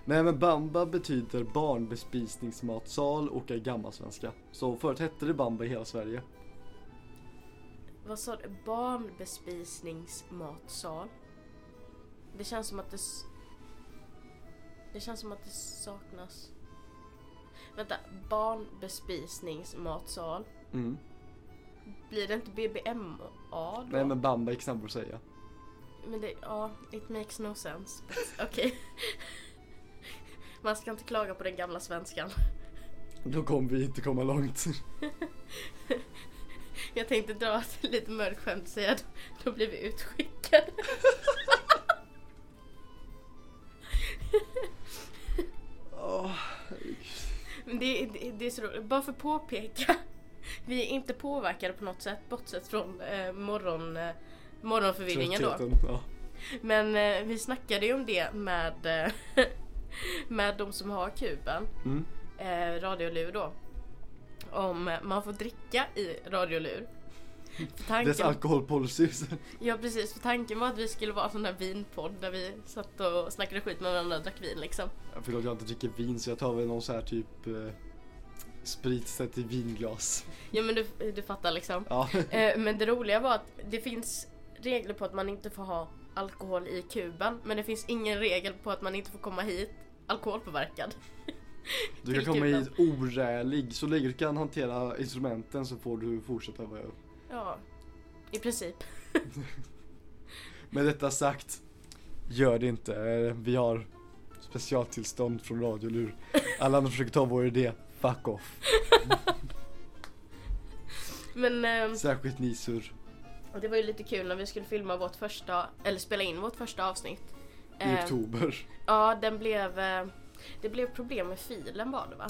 A: Nej men Bamba betyder barnbespisningsmatsal och är gammalsvenska. Så förut hette det Bamba i hela Sverige.
B: Vad sa du? Barnbespisningsmatsal? Det känns som att det... Det känns som att det saknas... Vänta, barnbespisningsmatsal?
A: Mm.
B: Blir det inte BBMA då?
A: Nej men Bamba gick snabbare att säga.
B: Men det, ja, it makes no sense. Okej. Man ska inte klaga på den gamla svenskan.
A: Då kommer vi inte komma långt.
B: Jag tänkte dra ett lite mörkt skämt och säga då blir vi utskickade. Men det, det, det är så roligt. Bara för att påpeka. Vi är inte påverkade på något sätt bortsett från eh, morgon, eh, morgonförvirringen då.
A: Ja.
B: Men eh, vi snackade ju om det med, eh, med de som har kuben.
A: Mm.
B: eh, radiolur då. Om man får dricka i radiolur. För
A: Dess
B: tanken,
A: alkoholpolicy.
B: ja precis, för tanken var att vi skulle vara en sån där vinpodd där vi satt och snackade skit med varandra och drack vin liksom.
A: Ja, Förlåt jag inte dricker vin så jag tar väl någon så här typ eh, sprit sett i vinglas.
B: Ja men du, du fattar liksom.
A: Ja.
B: Eh, men det roliga var att det finns regler på att man inte får ha alkohol i kuben. Men det finns ingen regel på att man inte får komma hit alkoholpåverkad.
A: Du kan komma
B: kuben.
A: hit orälig. Så länge du kan hantera instrumenten så får du fortsätta vara
B: Ja, i princip.
A: Med detta sagt, gör det inte. Eh, Vi har specialtillstånd från radiolur. Alla andra försöker ta vår idé. Fuck off.
B: Men eh,
A: Särskilt ni sur.
B: det var ju lite kul när vi skulle filma vårt första, eller spela in vårt första avsnitt.
A: I
B: Eh,
A: oktober.
B: Ja, den blev, eh, det blev problem med filen var det va?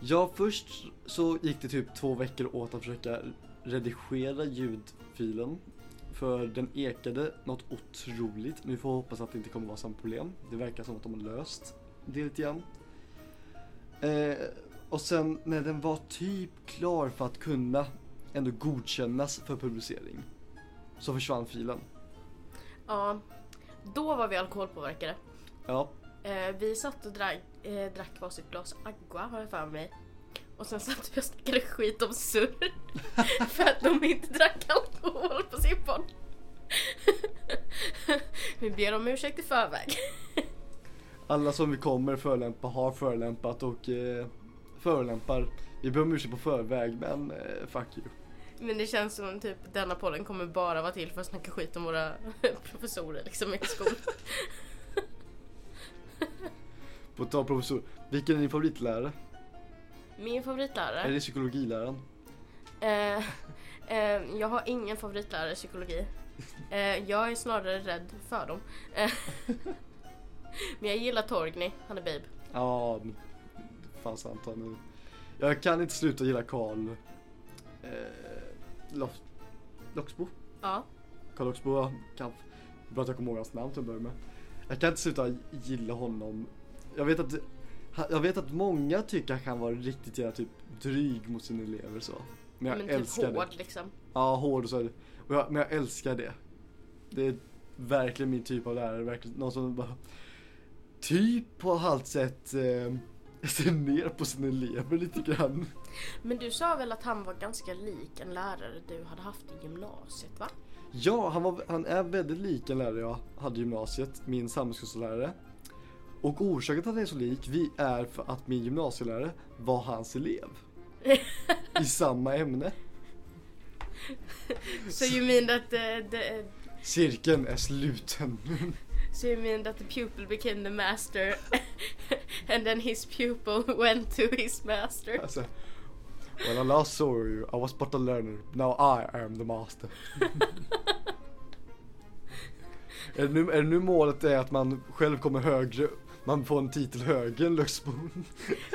A: Ja, först så gick det typ två veckor åt att försöka redigera ljudfilen. För den ekade något otroligt. Nu får jag hoppas att det inte kommer vara samma problem. Det verkar som att de har löst det lite grann. Eh, och sen när den var typ klar för att kunna ändå godkännas för publicering. Så försvann filen.
B: Ja, då var vi alkoholpåverkade.
A: Ja,
B: Eh, vi satt och drack, eh, drack varsitt glas agua har jag för mig. Och sen satt vi och snackade skit om surr. för att de inte drack alkohol på sin podd. vi ber om ursäkt i förväg.
A: alla som vi kommer förolämpa har förolämpat och eh, förolämpar. Vi ber om ursäkt på förväg men eh, fuck you.
B: Men det känns som typ denna podden kommer bara vara till för att snacka skit om våra professorer liksom i skolan.
A: På tal professor, vilken är din favoritlärare?
B: Min favoritlärare?
A: Är det psykologiläraren?
B: Eh, eh, jag har ingen favoritlärare i psykologi. Eh, jag är snarare rädd för dem. Eh, men jag gillar Torgny, han är babe.
A: Ja, men fan sant han nu. Jag kan inte sluta gilla Karl eh, Loxbo.
B: Ja.
A: Karl Loxbo, jag kan, bra att jag kommer ihåg hans namn till att börja med. Jag kan inte sluta gilla honom. Jag vet att jag vet att många tycker han kan vara riktigt jävla typ dryg mot sina elever så. Men jag
B: men typ
A: älskar
B: hård
A: det.
B: liksom.
A: Ja, hård och så. Och jag, men jag älskar det. Det är verkligen min typ av lärare. Verkligen någon som bara typ på halvt sätt eh, ser ner på sina elever lite grann.
B: Men du sa väl att han var ganska lik en lärare du hade haft i gymnasiet va?
A: Ja, han, var, han är väldigt lik en lärare jag hade i gymnasiet, min samhällskunskapslärare. Och orsaken till att han är så lik vi är för att min gymnasielärare var hans elev. I samma ämne.
B: So you mean that the, the,
A: Cirkeln är sluten.
B: So you mean that the pupil became the master and then his pupil went to his master?
A: Alltså, when I last saw you I was but a learner, now I am the master. är, det nu, är det nu målet är att man själv kommer högre, man får en titel högre än Luxbon?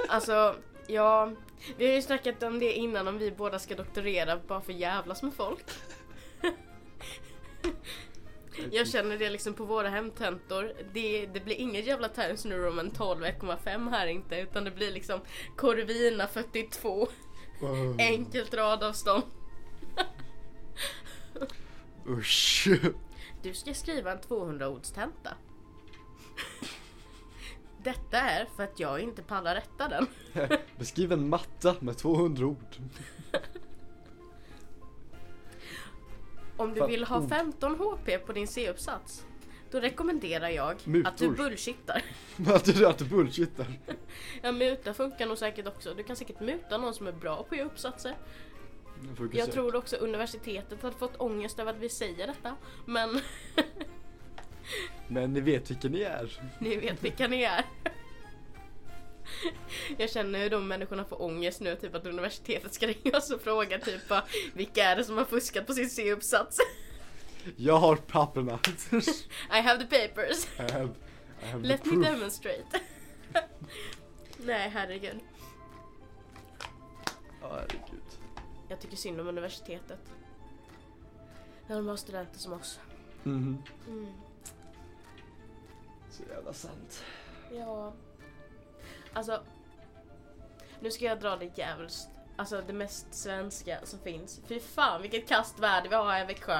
B: Alltså, ja. Vi har ju snackat om det innan om vi båda ska doktorera bara för jävlas med folk. Jag känner det liksom på våra hemtentor. Det, det blir ingen jävla Times New Roman 12 1,5 här inte utan det blir liksom Corvina 42
A: Wow.
B: enkelt radavstånd.
A: Usch.
B: Du ska skriva en 200 ords tenta. Detta är för att jag inte pallar rätta den.
A: Beskriv en matta med 200 ord.
B: Om du vill ha
A: ord.
B: 15 HP på din C-uppsats Då rekommenderar jag att du bullshittar.
A: Att du att du bullshittar.
B: Ja, muta funkar nog säkert också. Du kan säkert muta någon som är bra på att göra uppsatser.
A: Jag får
B: Jag
A: se.
B: tror också universitetet hade fått ångest över att vi säger detta. Men
A: Men ni vet vilka ni är.
B: ni vet vilka ni är. Jag känner hur de människorna får ångest nu, typ att universitetet ska ringa oss och fråga typ bara, vilka är det som har fuskat på sin C-uppsats?
A: Jag har papperna.
B: I have the papers.
A: I have, I have
B: Let
A: the
B: me
A: proof.
B: demonstrate. Nej, herregud.
A: Ja, herregud.
B: Jag tycker synd om universitetet. När de har studenter som oss.
A: Mhm.
B: Mm.
A: Så jävla sant.
B: Ja. Alltså. Nu ska jag dra det djävulskt Alltså det mest svenska som finns. Fy fan vilket kast väder vi har här i Växjö.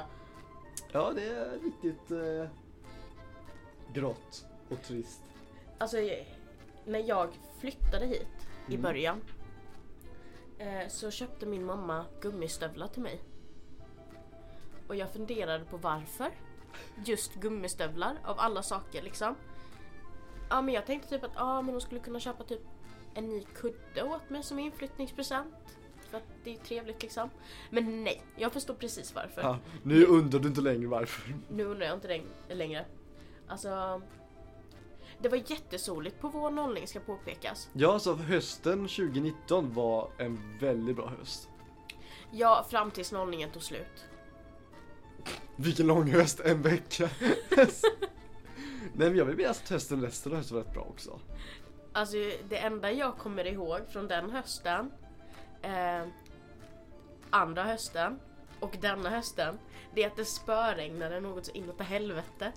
A: Ja, det är riktigt eh, grått och trist.
B: Alltså när jag flyttade hit i
A: Mm.
B: början eh, så köpte min mamma gummistövlar till mig. Och jag funderade på varför. Just gummistövlar av alla saker liksom. Ja men jag tänkte typ att ah, men hon skulle kunna köpa typ en ny kudde åt mig som inflyttningspresent. För att det är trevligt liksom. Men nej, jag förstår precis varför.
A: Ja, nu undrar du inte längre varför.
B: Nu undrar jag inte läng- längre. Alltså... Det var jättesoligt på vår nollning ska påpekas.
A: Ja, så hösten 2019 var en väldigt bra höst.
B: Ja, fram tills nollningen tog slut.
A: Vilken lång höst, en vecka. Nej men jag vill minnas att hösten resten av hösten var rätt bra också.
B: Alltså det enda jag kommer ihåg från den hösten, eh, andra hösten och denna hösten, det är att det spöregnade något så inåt helvete.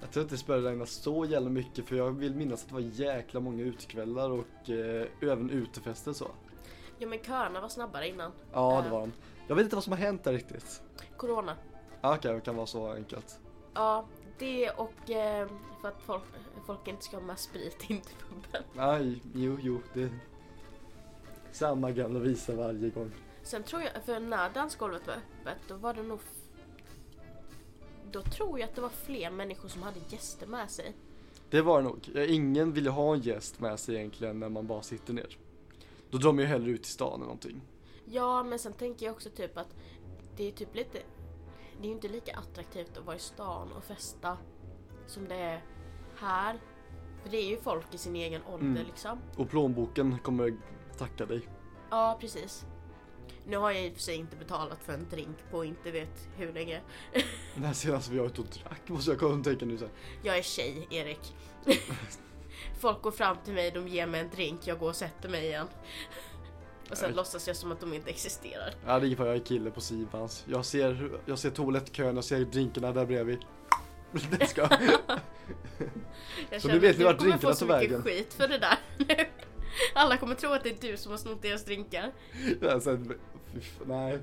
A: Jag tror inte det regna så jävla mycket för jag vill minnas att det var jäkla många utekvällar och eh, även utefester så.
B: Ja men köerna var snabbare innan.
A: Ja det
B: Ja.
A: var de. Jag vet inte vad som har hänt där riktigt.
B: Corona.
A: Okej, det kan vara så enkelt.
B: Ja, det och eh, för att folk, folk inte ska ha med sprit in till puben.
A: Nej, jo, jo, det samma gamla visa varje gång.
B: Sen tror jag, för när dansgolvet var öppet, då var det nog... Då tror jag att det var fler människor som hade gäster med sig.
A: Det var det nog. Ingen vill ha en gäst med sig egentligen när man bara sitter ner. Då drar man ju hellre ut till stan eller någonting.
B: Ja, men sen tänker jag också typ att det är typ lite... Det är ju inte lika attraktivt att vara i stan och festa som det är här. För det är ju folk i sin egen ålder
A: Mm.
B: liksom.
A: Och plånboken kommer tacka dig.
B: Ja, precis. Nu har jag i och för sig inte betalat för en drink på inte vet hur länge.
A: När senast vi var ute och drack måste jag komma och tänka nu här.
B: Jag är tjej, Erik. Folk går fram till mig, de ger mig en drink, jag går och sätter mig igen. Och sen
A: Nej.
B: låtsas jag som att de inte existerar.
A: Ja det är för jag är kille på Sivans. Jag ser, jag ser toalettkön, jag ser drinkarna där bredvid. Det ska.
B: Jag
A: Så nu vet ni vart
B: kommer
A: drinkarna
B: få så
A: tog
B: mycket
A: vägen.
B: skit för det där nu. Alla kommer tro att det är du som har snott deras drinkar.
A: Ja, sen, nej.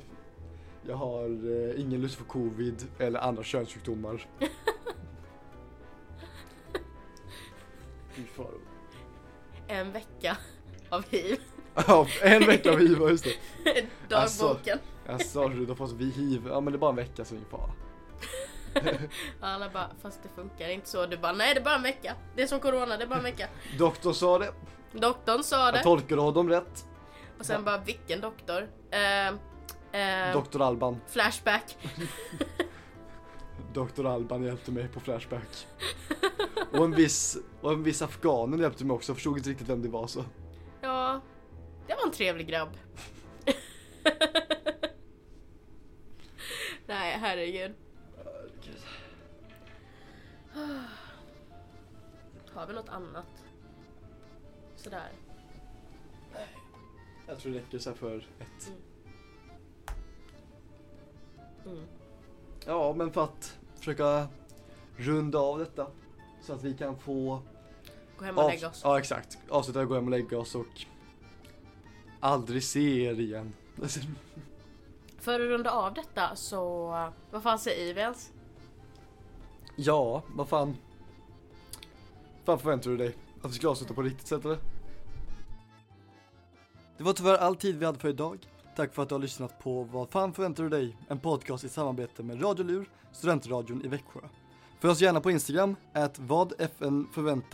A: Jag har eh, ingen lust för covid eller andra könssjukdomar. Fy fan.
B: En vecka av hiv.
A: Ja, en vecka av hiv, just det.
B: Dagboken.
A: Jag sa du, då får vi hiv. Ja men det är bara en vecka så ingen fara.
B: Alla bara, fast det funkar inte så. Du bara, nej det är bara en vecka. Det är som corona, det är bara en vecka.
A: Doktorn sa det,
B: Doktorn sa det.
A: jag tolkade honom rätt.
B: Och sen bara, vilken doktor? Eh, eh,
A: Doktor Alban.
B: flashback.
A: Doktor Alban hjälpte mig på Flashback. Och en viss, och en viss afghanen hjälpte mig också, jag förstod inte riktigt vem det var så.
B: Ja, det var en trevlig grabb. Nej, herregud. Har vi något annat? Sådär.
A: Jag tror det räcker så här för ett.
B: Mm.
A: Ja men för att försöka runda av detta. Så att vi kan få
B: Gå hem och lägga oss.
A: Ja exakt, avsluta gå hem och lägga oss och aldrig se er igen.
B: För att runda av detta så, vad fan säger vi ens?
A: Ja, vad fan. fan förväntar du dig? Att vi ska avsluta på riktigt sätt eller? Det var tyvärr all tid vi hade för idag. Tack för att du har lyssnat på Vad fan förväntar du dig? En podcast i samarbete med Radio Lur, studentradion i Växjö. Följ oss gärna på Instagram, att vad FN förväntar